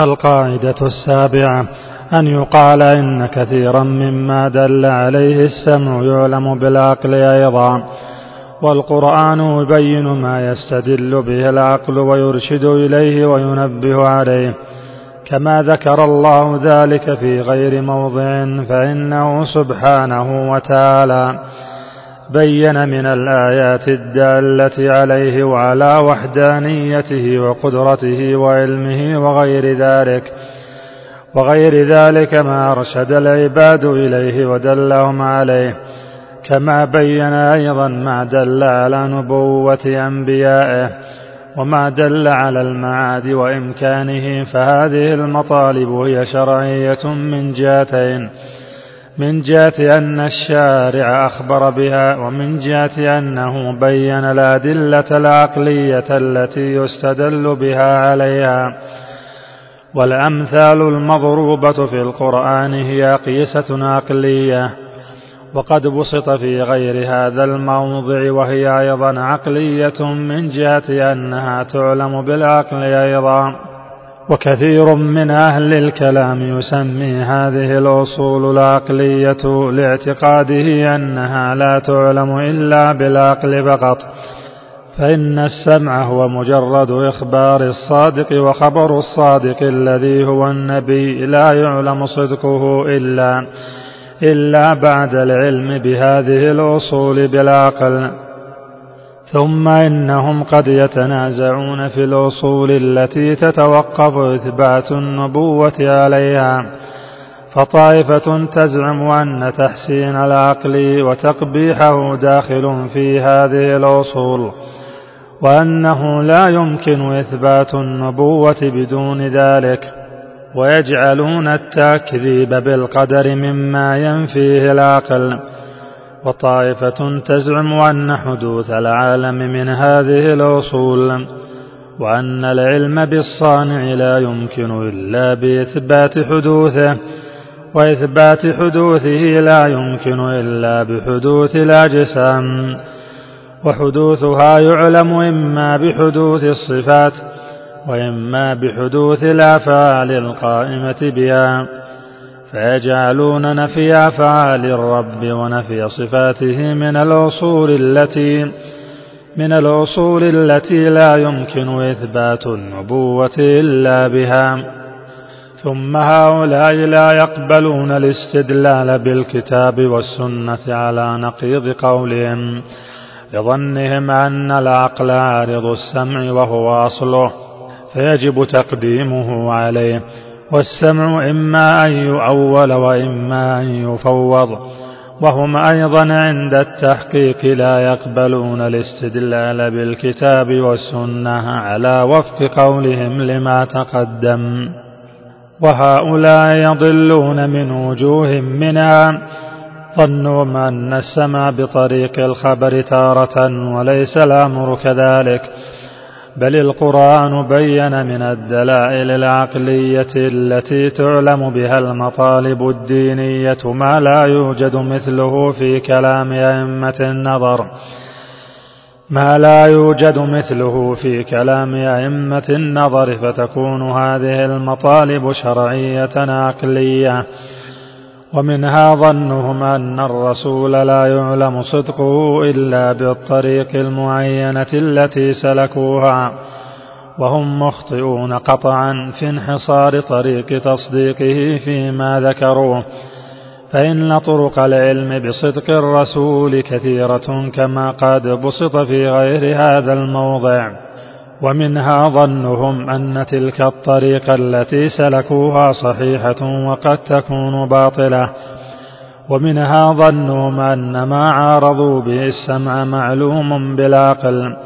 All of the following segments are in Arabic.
القاعدة السابعة أن يقال إن كثيرا مما دل عليه السمع يعلم بالعقل أيضا. والقرآن يبين ما يستدل به العقل ويرشد إليه وينبه عليه. كما ذكر الله ذلك في غير موضع فإنه سبحانه وتعالى. بين من الآيات الدالة عليه وعلى وحدانيته وقدرته وعلمه وغير ذلك وغير ذلك ما أرشد العباد إليه ودلهم عليه كما بين أيضا ما دل على نبوة أنبيائه وما دل على المعاد وإمكانه فهذه المطالب هي شرعية من جهتين من جهة أن الشارع أخبر بها ومن جهة أنه بين الأدلة العقلية التي يستدل بها عليها. والأمثال المضروبة في القرآن هي قيسة عقلية وقد بسط في غير هذا الموضع وهي أيضا عقلية من جهة أنها تعلم بالعقل أيضا. وكثير من أهل الكلام يسمي هذه الأصول العقلية لاعتقاده أنها لا تعلم إلا بالعقل فقط فإن السمع هو مجرد إخبار الصادق وخبر الصادق الذي هو النبي لا يعلم صدقه إلا إلا بعد العلم بهذه الأصول بالعقل. ثم إنهم قد يتنازعون في الأصول التي تتوقف إثبات النبوة عليها. فطائفة تزعم أن تحسين العقل وتقبيحه داخل في هذه الأصول وأنه لا يمكن إثبات النبوة بدون ذلك ويجعلون التكذيب بالقدر مما ينفيه العقل. وطائفة تزعم أن حدوث العالم من هذه الأصول وأن العلم بالصانع لا يمكن إلا بإثبات حدوثه وإثبات حدوثه لا يمكن إلا بحدوث الأجسام. وحدوثها يعلم إما بحدوث الصفات وإما بحدوث الأفعال القائمة بها. فيجعلون نفي أفعال الرب ونفي صفاته من الأصول التي من الأصول التي لا يمكن إثبات النبوة إلا بها. ثم هؤلاء لا يقبلون الاستدلال بالكتاب والسنة على نقيض قولهم لظنهم أن العقل عارض السمع وهو أصله فيجب تقديمه عليه. والسمع إما أن يؤول وإما أن يفوض. وهم أيضا عند التحقيق لا يقبلون الاستدلال بالكتاب والسنة على وفق قولهم لما تقدم. وهؤلاء يضلون من وجوه منها ظنوا أن السمع بطريق الخبر تارة وليس الأمر كذلك. بل القرآن بين من الدلائل العقلية التي تعلم بها المطالب الدينية ما لا يوجد مثله في كلام أئمة النظر. ما لا يوجد مثله في كلام أئمة النظر فتكون هذه المطالب شرعية عقلية. ومنها ظنهم أن الرسول لا يعلم صدقه إلا بالطريق المعينة التي سلكوها وهم مخطئون قطعا في انحصار طريق تصديقه فيما ذكروه فإن طرق العلم بصدق الرسول كثيرة كما قد بسط في غير هذا الموضع. ومنها ظنهم أن تلك الطريقة التي سلكوها صحيحة وقد تكون باطلة. ومنها ظنهم أن ما عارضوا به السمع معلوم بالعقل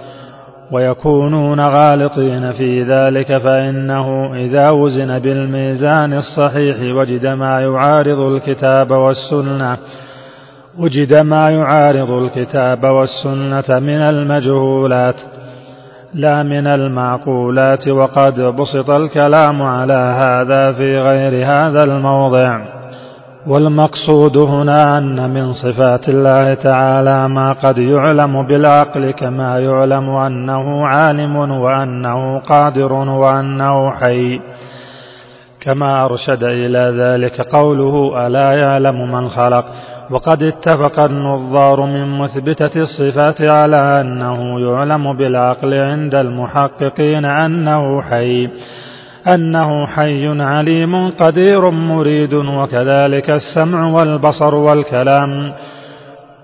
ويكونون غالطين في ذلك فإنه إذا وزن بالميزان الصحيح وجد ما يعارض الكتاب والسنة وجد ما يعارض الكتاب والسنة من المجهولات. لا من المعقولات وقد بسط الكلام على هذا في غير هذا الموضع. والمقصود هنا أن من صفات الله تعالى ما قد يعلم بالعقل كما يعلم أنه عالم وأنه قادر وأنه حي. كما أرشد إلى ذلك قوله ألا يعلم من خلق. وقد اتفق النظار من مثبتة الصفات على أنه يعلم بالعقل عند المحققين أنه حي أنه حي عليم قدير مريد وكذلك السمع والبصر والكلام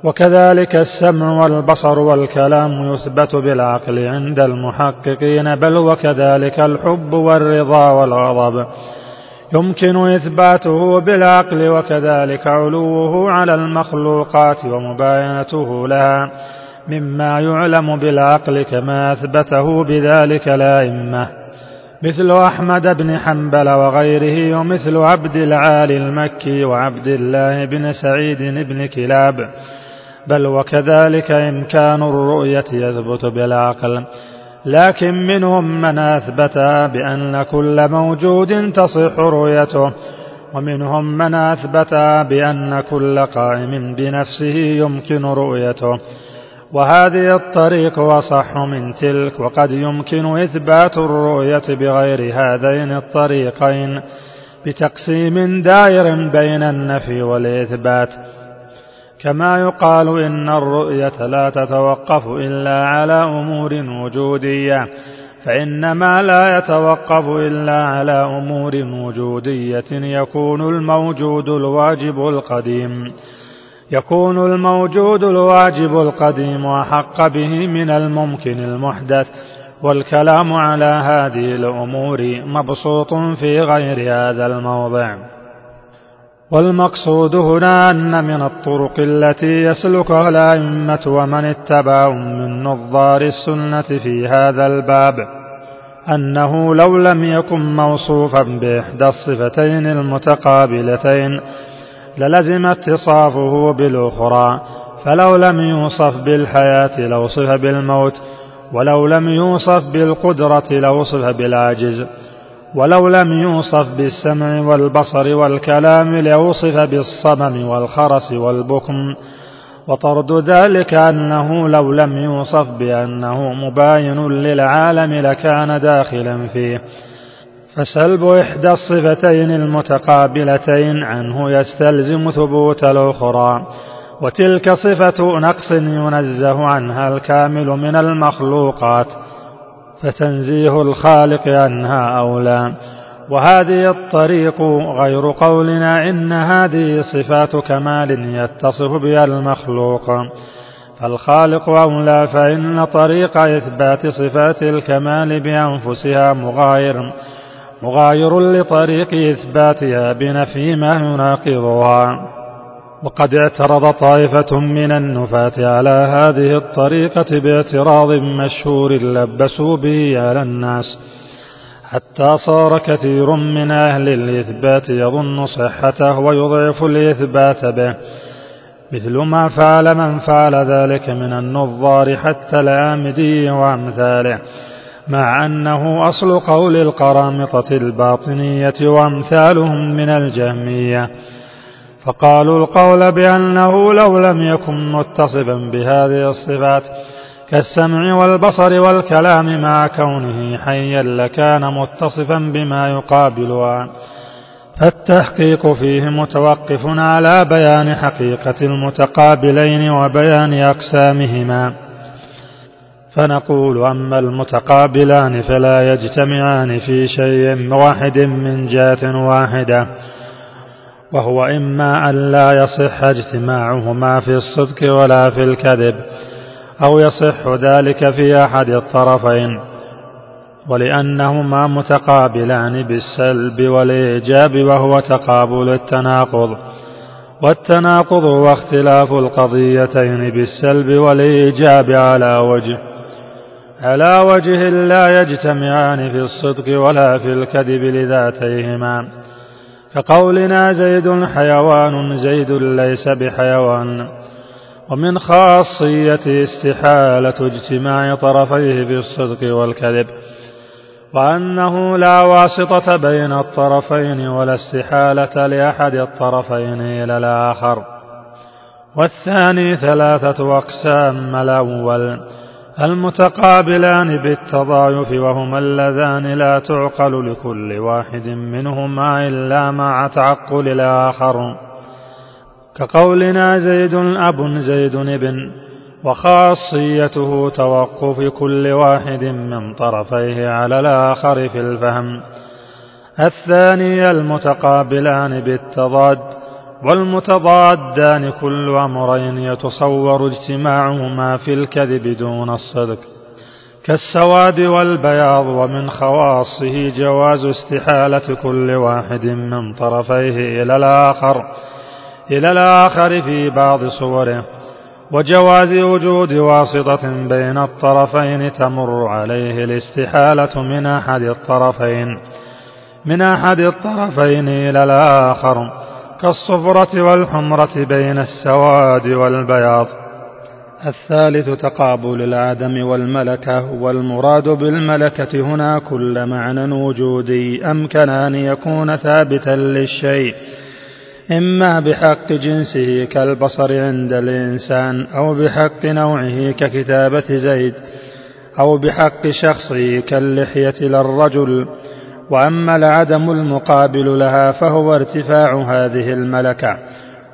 وكذلك السمع والبصر والكلام يثبت بالعقل عند المحققين بل وكذلك الحب والرضا والغضب. يمكن إثباته بالعقل وكذلك علوه على المخلوقات ومباينته لها مما يعلم بالعقل كما أثبته بذلك الأئمة. مثل أحمد بن حنبل وغيره ومثل عبد العالي المكي وعبد الله بن سعيد بن كلاب. بل وكذلك إمكان الرؤية يثبت بالعقل. لكن منهم من أثبت بأن كل موجود تصح رؤيته ومنهم من أثبت بأن كل قائم بنفسه يمكن رؤيته. وهذه الطريق أصح من تلك وقد يمكن إثبات الرؤية بغير هذين الطريقين بتقسيم دائر بين النفي والإثبات. كما يقال إن الرؤية لا تتوقف إلا على أمور وجودية فإنما لا يتوقف إلا على أمور وجودية يكون الموجود الواجب القديم. يكون الموجود الواجب القديم أحق به من الممكن المحدث والكلام على هذه الأمور مبسوط في غير هذا الموضع. والمقصود هنا أن من الطرق التي يسلكها الأئمة ومن اتبعهم من نظار السنة في هذا الباب أنه لو لم يكن موصوفا بإحدى الصفتين المتقابلتين للزم اتصافه بالأخرى فلو لم يوصف بالحياة لوصف بالموت ولو لم يوصف بالقدرة لوصف بالعجز ولو لم يوصف بالسمع والبصر والكلام لوصف بالصمم والخرس والبكم. وطرد ذلك أنه لو لم يوصف بأنه مباين للعالم لكان داخلا فيه. فسلب إحدى الصفتين المتقابلتين عنه يستلزم ثبوت الأخرى. وتلك صفة نقص ينزه عنها الكامل من المخلوقات. فتنزيه الخالق عنها أولى. وهذه الطريق غير قولنا إن هذه صفات كمال يتصف بها المخلوق. فالخالق أولى فإن طريق إثبات صفات الكمال بأنفسها مغاير مغاير لطريق إثباتها بنفي ما يناقضها وقد اعترض طائفة من النفاة على هذه الطريقة باعتراض مشهور لبسوا به على الناس. حتى صار كثير من أهل الإثبات يظن صحته ويضعف الإثبات به. مثل ما فعل من فعل ذلك من النظار حتى الآمدي وأمثاله. مع أنه أصل قول القرامطة الباطنية وأمثالهم من الجهمية. فقالوا القول بأنه لو لم يكن متصفا بهذه الصفات كالسمع والبصر والكلام مع كونه حيا لكان متصفا بما يقابلها. فالتحقيق فيه متوقف على بيان حقيقة المتقابلين وبيان أقسامهما. فنقول أما المتقابلان فلا يجتمعان في شيء واحد من جهة واحدة. وهو إما أن لا يصح اجتماعهما في الصدق ولا في الكذب أو يصح ذلك في أحد الطرفين ولأنهما متقابلان بالسلب والإيجاب وهو تقابل التناقض والتناقض هو اختلاف القضيتين بالسلب والإيجاب على وجه على وجه لا يجتمعان في الصدق ولا في الكذب لذاتيهما. كقولنا زيد حيوان زيد ليس بحيوان. ومن خاصية استحالة اجتماع طرفيه في الصدق والكذب وأنه لا واسطة بين الطرفين ولا استحالة لأحد الطرفين إلى الآخر. والثاني ثلاثة أقسام الأول المتقابلان بالتضايف وهما اللذان لا تعقل لكل واحد منهما إلا مع تعقل الآخر. كقولنا زيد أب زيد ابن وخاصيته توقف كل واحد من طرفيه على الآخر في الفهم. الثاني المتقابلان بالتضاد والمتضادان كل أمرين يتصور اجتماعهما في الكذب دون الصدق. كالسواد والبياض ومن خواصه جواز استحالة كل واحد من طرفيه إلى الآخر إلى الآخر في بعض صوره. وجواز وجود واسطة بين الطرفين تمر عليه الاستحالة من أحد الطرفين من أحد الطرفين إلى الآخر. كالصفرة والحمرة بين السواد والبياض. الثالث تقابل العدم والملكة والمراد بالملكة هنا كل معنى وجودي. أمكن أن يكون ثابتا للشيء؟ إما بحق جنسه كالبصر عند الإنسان أو بحق نوعه ككتابة زيد أو بحق شخصه كاللحية للرجل. وأما العدم المقابل لها فهو ارتفاع هذه الملكة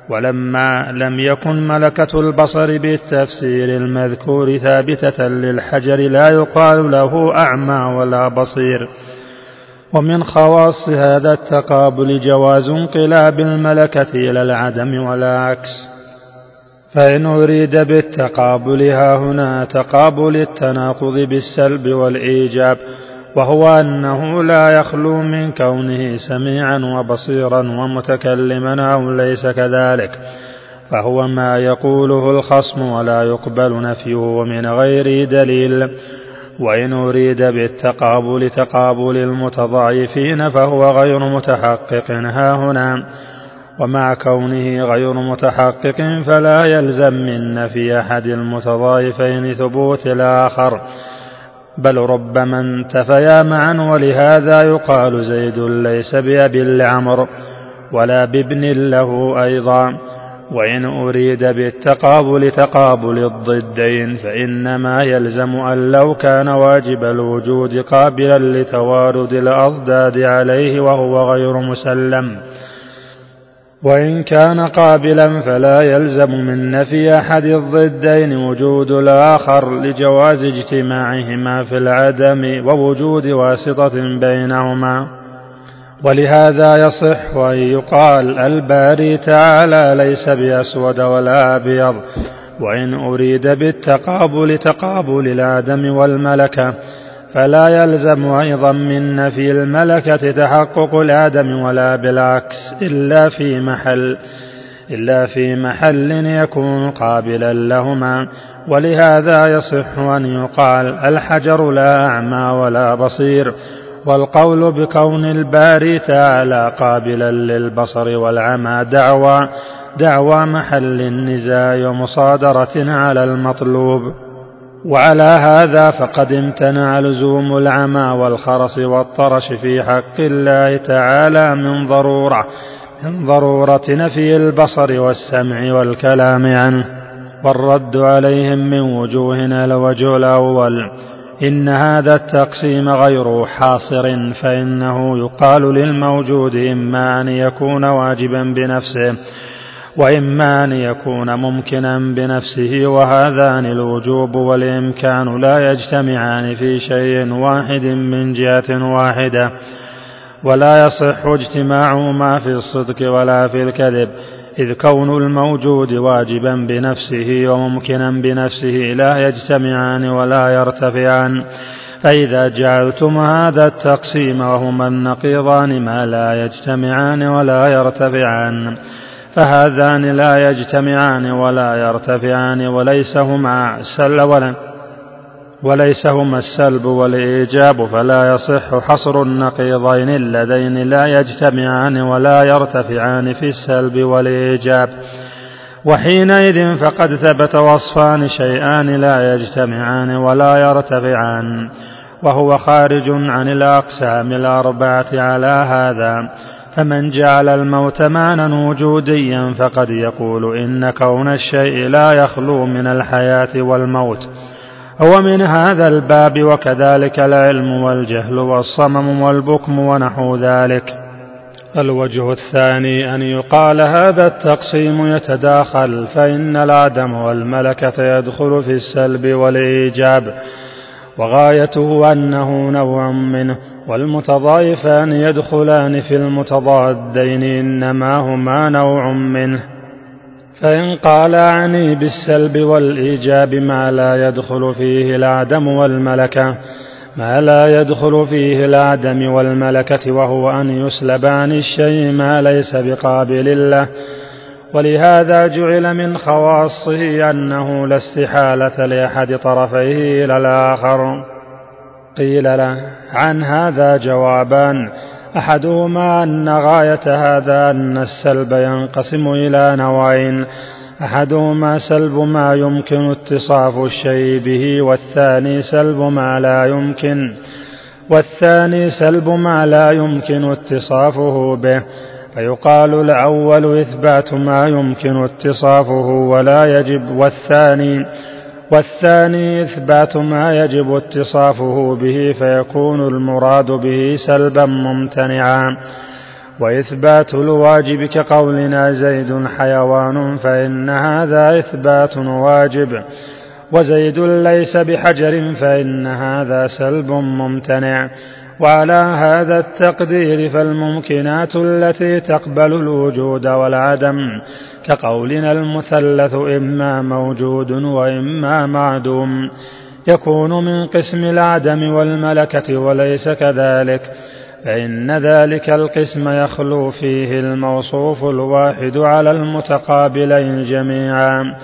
ولما لم يكن ملكة البصر بالتفسير المذكور ثابتة للحجر لا يقال له أعمى ولا بصير. ومن خواص هذا التقابل جواز انقلاب الملكة إلى العدم والعكس فإن أريد بالتقابل ها هنا تقابل التناقض بالسلب والإيجاب. وهو أنه لا يخلو من كونه سميعا وبصيرا ومتكلما أو ليس كذلك فهو ما يقوله الخصم ولا يقبل نفيه من غير دليل وإن أريد بالتقابل تقابل المتضاعفين فهو غير متحقق ها هنا ومع كونه غير متحقق فلا يلزم من نفي أحد المتضايفين ثبوت الآخر. بل ربما انتفيا معا ولهذا يقال زيد ليس بأبي لعمر ولا بابن له أيضا. وإن أريد بالتقابل تقابل الضدين فإنما يلزم أن لو كان واجب الوجود قابلا لتوارد الأضداد عليه وهو غير مسلم. وإن كان قابلا فلا يلزم من نفي أحد الضدين وجود الآخر لجواز اجتماعهما في العدم ووجود واسطة بينهما. ولهذا يصح أن يقال الباري تعالى ليس بأسود ولا أبيض وإن أريد بالتقابل تقابل الآدم والملكة. فلا يلزم أيضا من نفي الملكة تحقق الآدم ولا بالعكس إلا في محل إلا في محل يكون قابلا لهما. ولهذا يصح أن يقال الحجر لا أعمى ولا بصير والقول بكون الباري تعالى قابلا للبصر والعمى دعوى دعوى محل النزاع ومصادرة على المطلوب. وعلى هذا فقد امتنع لزوم العمى والخرس والطرش في حق الله تعالى من ضرورة من ضرورة نفي البصر والسمع والكلام عنه والرد عليهم من وجوهنا الوجه الأول. إن هذا التقسيم غير حاصر فإنه يقال للموجود إما أن يكون واجبا بنفسه وإما أن يكون ممكنا بنفسه وهذان الوجوب والإمكان لا يجتمعان في شيء واحد من جهة واحدة ولا يصح اجتماعهما في الصدق ولا في الكذب إذ كون الموجود واجبا بنفسه وممكنا بنفسه لا يجتمعان ولا يرتفعان. فإذا جعلتم هذا التقسيم وهما النقيضان ما لا يجتمعان ولا يرتفعان. فهذان لا يجتمعان ولا يرتفعان وليس هما سل ولا وليس هما السلب والإيجاب فلا يصح حصر النقيضين اللذين لا يجتمعان ولا يرتفعان في السلب والإيجاب. وحينئذ فقد ثبت وصفان شيئان لا يجتمعان ولا يرتفعان. وهو خارج عن الأقسام الأربعة على هذا. فمن جعل الموت معنى وجوديا فقد يقول إن كون الشيء لا يخلو من الحياة والموت. ومن هذا الباب وكذلك العلم والجهل والصمم والبكم ونحو ذلك. الوجه الثاني أن يقال هذا التقسيم يتداخل فإن العدم والملكة يدخل في السلب والإيجاب وغايته أنه نوع منه. والمتضايفان يدخلان في المتضادين إنما هما نوع منه. فإن قال أعني بالسلب والإيجاب ما لا يدخل فيه العدم والملكة ما لا يدخل فيه العدم والملكة وهو أن يسلب عن الشيء ما ليس بقابل له. ولهذا جعل من خواصه أنه لا استحالة لأحد طرفيه إلى الآخر. قيل له عن هذا جوابان أحدهما أن غاية هذا أن السلب ينقسم إلى نوعين. أحدهما سلب ما يمكن اتصاف الشيء به والثاني سلب ما لا يمكن. والثاني سلب ما لا يمكن اتصافه به. فيقال الأول إثبات ما يمكن اتصافه ولا يجب والثاني والثاني إثبات ما يجب اتصافه به فيكون المراد به سلبا ممتنعا. وإثبات الواجب كقولنا زيد حيوان فإن هذا إثبات واجب. وزيد ليس بحجر فإن هذا سلب ممتنع. وعلى هذا التقدير فالممكنات التي تقبل الوجود والعدم كقولنا المثلث إما موجود وإما معدوم يكون من قسم العدم والملكة وليس كذلك فإن ذلك القسم يخلو فيه الموصوف الواحد على المتقابلين جميعا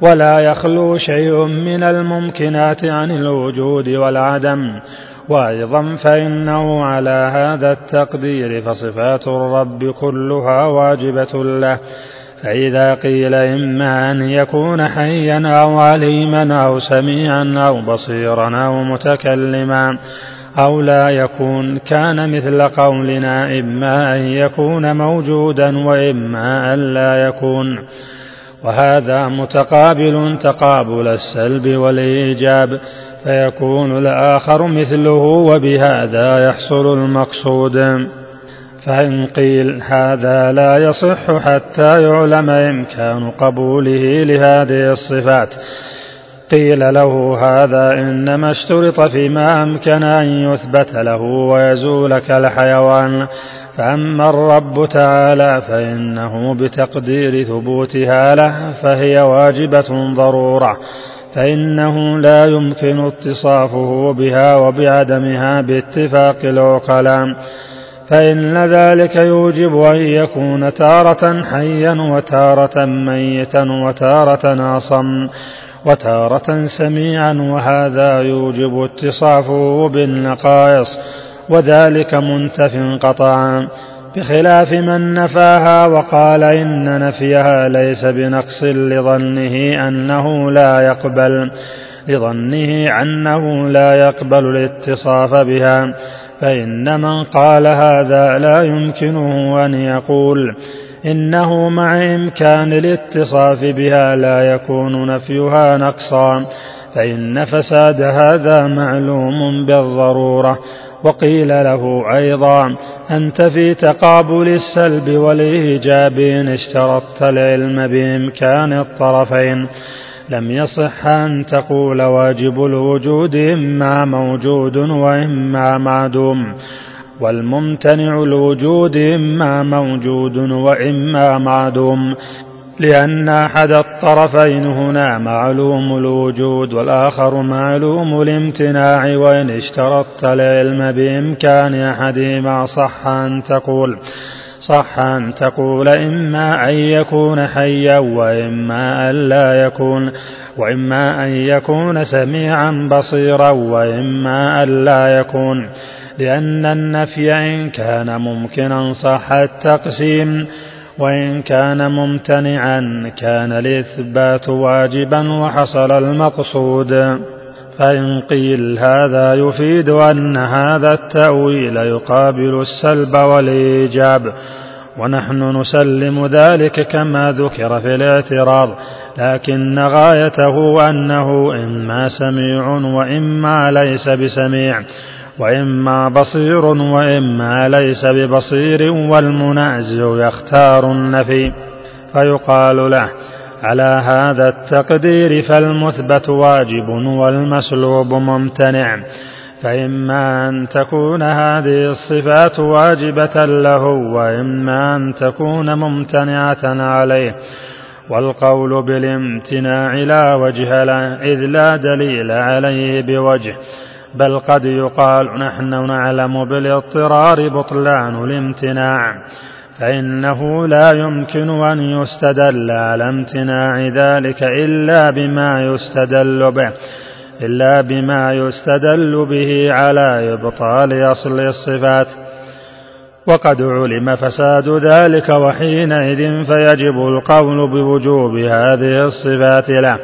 ولا يخلو شيء من الممكنات عن الوجود والعدم وأيضا فإنه على هذا التقدير فصفات الرب كلها واجبة له. فإذا قيل إما أن يكون حيا أو عليما أو سميعا أو بصيرا أو متكلما أو لا يكون كان مثل قولنا إما أن يكون موجودا وإما أن لا يكون. وهذا متقابل تقابل السلب والإيجاب. فيكون الآخر مثله وبهذا يحصل المقصود. فإن قيل هذا لا يصح حتى يعلم إمكان قبوله لهذه الصفات. قيل له هذا إنما اشترط فيما أمكن أن يثبت له ويزول كالحيوان. فأما الرب تعالى فإنه بتقدير ثبوتها له فهي واجبة ضرورة. فإنه لا يمكن اتصافه بها وبعدمها باتفاق العقلاء فإن ذلك يوجب أن يكون تارة حيا وتارة ميتا وتارة أصم وتارة سميعا وهذا يوجب اتصافه بالنقائص وذلك منتف قطعا. بخلاف من نفاها وقال إن نفيها ليس بنقص لظنه أنه لا يقبل لظنه أنه لا يقبل الاتصاف بها فإن من قال هذا لا يمكنه أن يقول إنه مع إمكان الاتصاف بها لا يكون نفيها نقصا فإن فساد هذا معلوم بالضرورة وقيل له أيضا أنت في تقابل السلب والإيجاب إن اشترطت العلم بإمكان الطرفين. لم يصح أن تقول واجب الوجود إما موجود وإما معدوم والممتنع الوجود إما موجود وإما معدوم. لأن أحد الطرفين هنا معلوم الوجود والآخر معلوم الامتناع وإن اشترطت العلم بإمكان أحدهما صح أن تقول صح أن تقول إما أن يكون حيا وإما أن لا يكون وإما أن يكون سميعا بصيرا وإما أن لا يكون. لأن النفي إن كان ممكنا صح التقسيم وإن كان ممتنعا كان الإثبات واجبا وحصل المقصود. فإن قيل هذا يفيد أن هذا التأويل يقابل السلب والإيجاب. ونحن نسلم ذلك كما ذكر في الاعتراض لكن غايته أنه إما سميع وإما ليس بسميع. وإما بصير وإما ليس ببصير والمنازع يختار النفي فيقال له على هذا التقدير فالمثبت واجب والمسلوب ممتنع فإما أن تكون هذه الصفات واجبة له وإما أن تكون ممتنعة عليه والقول بالامتناع لا وجه له إذ لا دليل عليه بوجه بل قد يقال نحن نعلم بالاضطرار بطلان الامتناع فإنه لا يمكن أن يستدل على امتناع ذلك إلا بما يستدل به إلا بما يستدل به على إبطال أصل الصفات. وقد علم فساد ذلك وحينئذ فيجب القول بوجوب هذه الصفات له.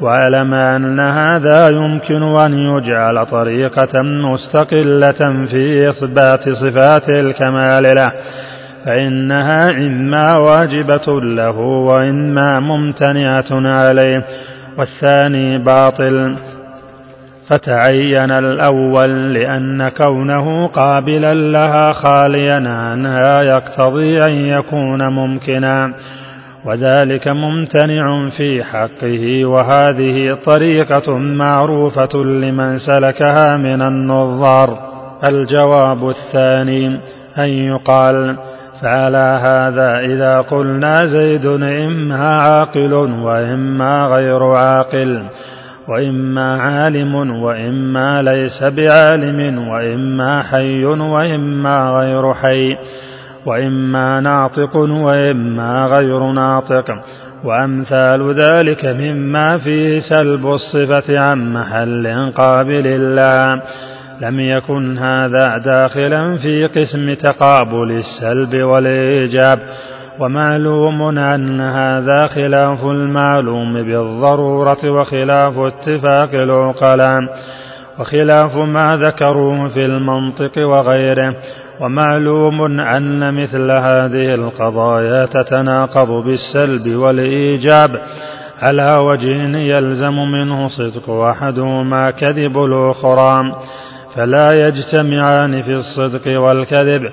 واعلم أن هذا يمكن أن يجعل طريقة مستقلة في إثبات صفات الكمال له فإنها إما واجبة له وإما ممتنعة عليه. والثاني باطل فتعين الأول لأن كونه قابلا لها خاليا عنها يقتضي أن يكون ممكنا. وذلك ممتنع في حقه وهذه طريقة معروفة لمن سلكها من النظار. الجواب الثاني أن يقال فعلى هذا إذا قلنا زيد إما عاقل وإما غير عاقل وإما عالم وإما ليس بعالم وإما حي وإما غير حي. وإما ناطق وإما غير ناطق. وأمثال ذلك مما فيه سلب الصفة عن محل قابل لها لم يكن هذا داخلا في قسم تقابل السلب والإيجاب. ومعلوم أن هذا خلاف المعلوم بالضرورة وخلاف اتفاق العقلاء. وخلاف ما ذكروه في المنطق وغيره. ومعلوم أن مثل هذه القضايا تتناقض بالسلب والإيجاب. على وجه يلزم منه صدق أحدهما كذب الأخرى. فلا يجتمعان في الصدق والكذب.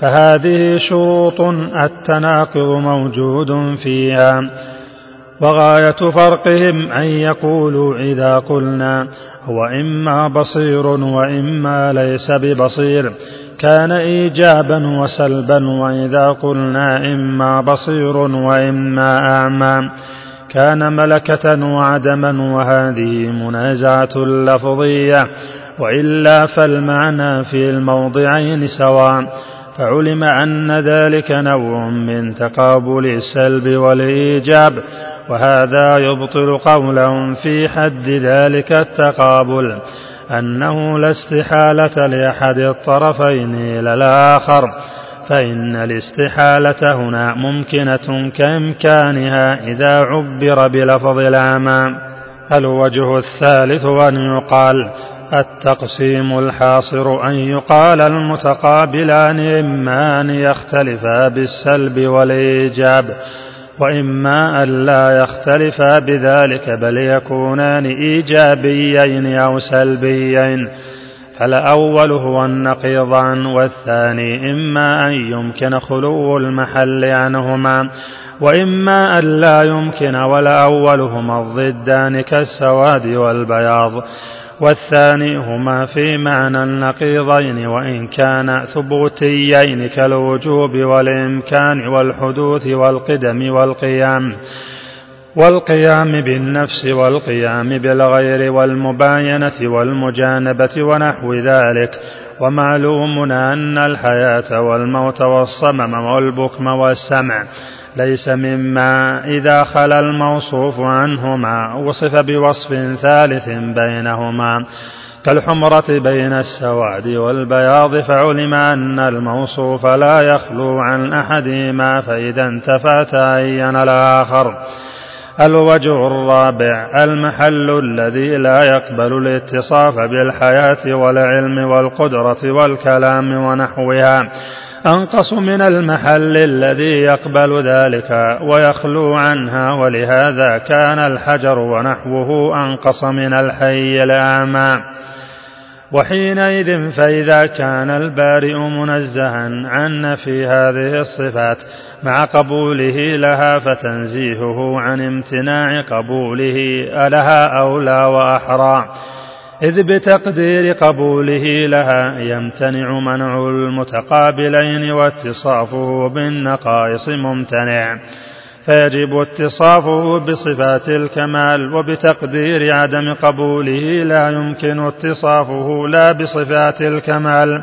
فهذه شروط التناقض موجود فيها. وغاية فرقهم أن يقولوا إذا قلنا هو إما بصير وإما ليس ببصير. كان إيجابا وسلبا وإذا قلنا إما بصير وإما أعمى. كان ملكة وعدما وهذه منازعة لفظية. وإلا فالمعنى في الموضعين سواء. فعلم أن ذلك نوع من تقابل السلب والإيجاب. وهذا يبطل قولهم في حد ذلك التقابل. أنه لا استحالة لأحد الطرفين إلى الآخر فإن الاستحالة هنا ممكنة كإمكانها إذا عبر بلفظ الأعمى الوجه الثالث أن يقال التقسيم الحاصر أن يقال المتقابلان إما أن يختلفا بالسلب والإيجاب؟ وإما أن لا يختلفا بذلك بل يكونان إيجابيين أو سلبيين. فالأول هو النقيضان والثاني إما أن يمكن خلو المحل عنهما وإما أن لا يمكن والأول هما الضدان كالسواد والبياض. والثاني هما في معنى النقيضين وإن كان ثبوتيين كالوجوب والإمكان والحدوث والقدم والقيام. والقيام بالنفس والقيام بالغير والمباينة والمجانبة ونحو ذلك. ومعلوم أن الحياة والموت والصمم والبكم والسمع. ليس مما إذا خلا الموصوف عنهما وصف بوصف ثالث بينهما كالحمرة بين السواد والبياض فعلم أن الموصوف لا يخلو عن أحدهما فإذا انتفى تعين الآخر. الوجه الرابع المحل الذي لا يقبل الاتصاف بالحياة والعلم والقدرة والكلام ونحوها. أنقص من المحل الذي يقبل ذلك ويخلو عنها ولهذا كان الحجر ونحوه أنقص من الحي الأعمى. وحينئذ فإذا كان البارئ منزها عن نفي هذه الصفات مع قبوله لها فتنزيهه عن امتناع قبوله لها أولى وأحرى. إذ بتقدير قبوله لها يمتنع منع المتقابلين واتصافه بالنقائص ممتنع. فيجب اتصافه بصفات الكمال وبتقدير عدم قبوله لا يمكن اتصافه لا بصفات الكمال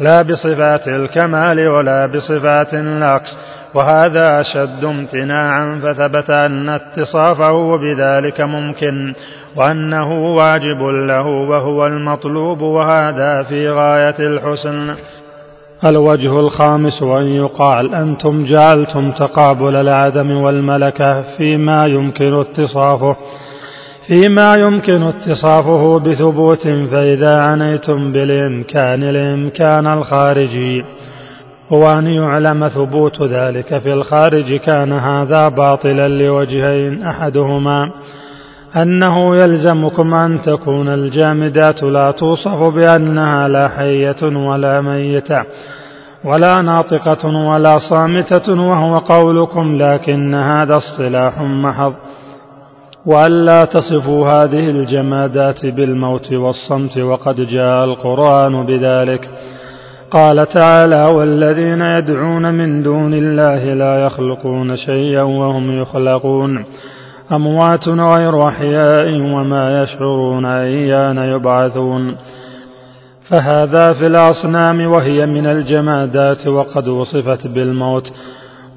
لا بصفات الكمال ولا بصفات النقص. وهذا أشد امتناعا فثبت أن اتصافه بذلك ممكن وأنه واجب له وهو المطلوب وهذا في غاية الحسن. الوجه الخامس أن يقال أنتم جعلتم تقابل العدم والملكة فيما يمكن اتصافه فيما يمكن اتصافه بثبوت فإذا عنيتم بالإمكان الإمكان الخارجي. وأن يعلم ثبوت ذلك في الخارج كان هذا باطلا لوجهين أحدهما أنه يلزمكم أن تكون الجامدات لا توصف بأنها لا حية ولا ميتة ولا ناطقة ولا صامتة وهو قولكم لكن هذا اصطلاح محض. وألا تصفوا هذه الجمادات بالموت والصمت وقد جاء القرآن بذلك. قال تعالى والذين يدعون من دون الله لا يخلقون شيئا وهم يخلقون أموات غير أحياء وما يشعرون أيان يبعثون فهذا في الأصنام وهي من الجمادات وقد وصفت بالموت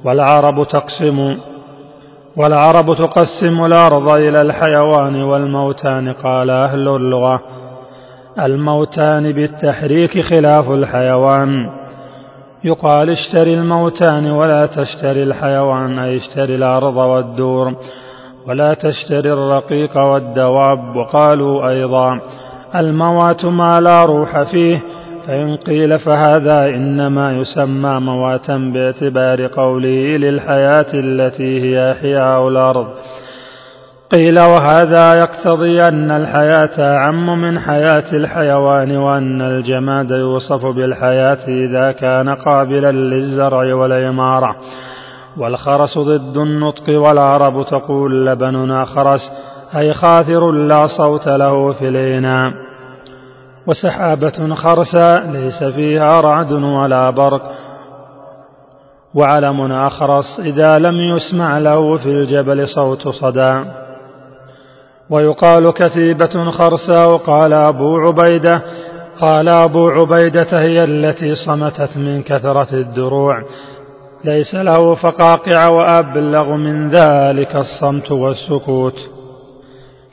والعرب تقسم والعرب تقسم الأرض إلى الحيوان والموتان قال أهل اللغة الموتان بالتحريك خلاف الحيوان. يقال اشتري الموتان ولا تشتري الحيوان أي اشتري الأرض والدور ولا تشتري الرقيق والدواب. وقالوا أيضا الموات ما لا روح فيه فإن قيل فهذا إنما يسمى مواتا باعتبار قوله للحياة التي هي إحياء الأرض. قيل وهذا يقتضي أن الحياة أعم من حياة الحيوان وأن الجماد يوصف بالحياة إذا كان قابلا للزرع والعمارة. والخرس ضد النطق والعرب تقول لبننا خرس أي خاثر لا صوت له في الإناء. وسحابة خرساء ليس فيها رعد ولا برق. وعلم أخرس إذا لم يسمع له في الجبل صوت صدى. ويقال كتيبة خرساء قال أبو عبيدة. قال أبو عبيدة هي التي صمتت من كثرة الدروع. ليس له فقاقع وأبلغ من ذلك الصمت والسكوت.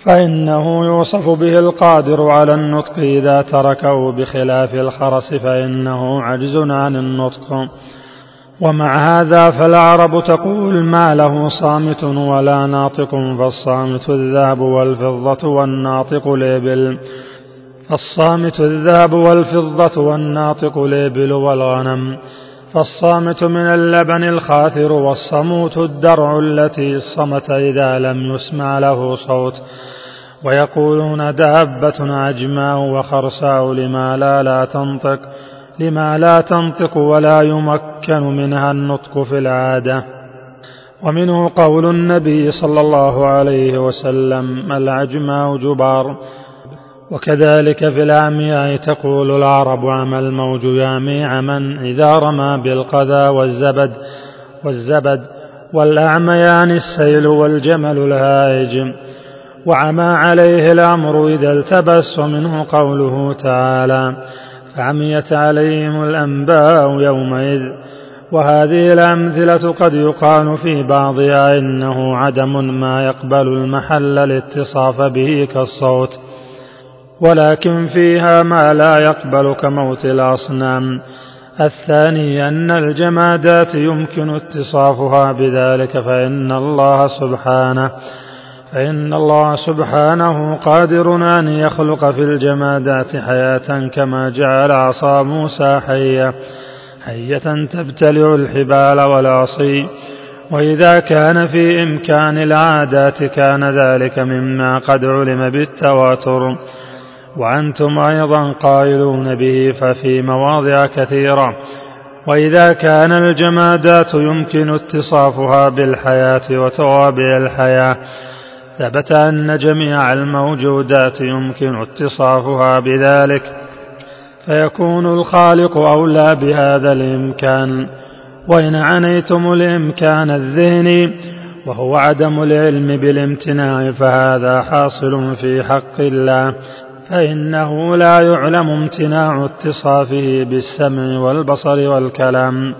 فإنه يوصف به القادر على النطق إذا تركه بخلاف الخرس فإنه عجز عن النطق. ومع هذا فالعرب تقول ما له صامت ولا ناطق فالصامت الذهب والفضة والناطق الإبل الصامت الذهب والفضة والناطق الإبل والغنم. فالصامت من اللبن الخاثر والصموت الدرع التي الصمت إذا لم يسمع له صوت. ويقولون دابة عجماء وخرساء لما لا لا تنطق. لما لا تنطق ولا يمكن منها النطق في العادة. ومنه قول النبي صلى الله عليه وسلم العجماء جبار؟ وكذلك في العمياء تقول العرب عمى الموج يامي عمى إذا رمى بالقذى والزبد والزبد والأعميان السيل والجمل الهائج وعمى عليه الأمر إذا التبس ومنه قوله تعالى فعميت عليهم الأنباء يومئذ وهذه الأمثلة قد يقال في بعضها إنه عدم ما يقبل المحل الاتصاف به كالصوت ولكن فيها ما لا يقبل كموت الأصنام. الثاني أن الجمادات يمكن اتصافها بذلك فإن الله سبحانه فإن الله سبحانه قادر أن يخلق في الجمادات حياة كما جعل عصا موسى حية حية تبتلع الحبال والعصي. وإذا كان في إمكان العادات كان ذلك مما قد علم بالتواتر. وأنتم أيضا قائلون به ففي مواضع كثيرة. وإذا كان الجمادات يمكن اتصافها بالحياة وتوابع الحياة. ثبت أن جميع الموجودات يمكن اتصافها بذلك فيكون الخالق أولى بهذا الإمكان. وإن عنيتم الإمكان الذهني وهو عدم العلم بالامتناع فهذا حاصل في حق الله فإنه لا يعلم امتناع اتصافه بالسمع والبصر والكلام.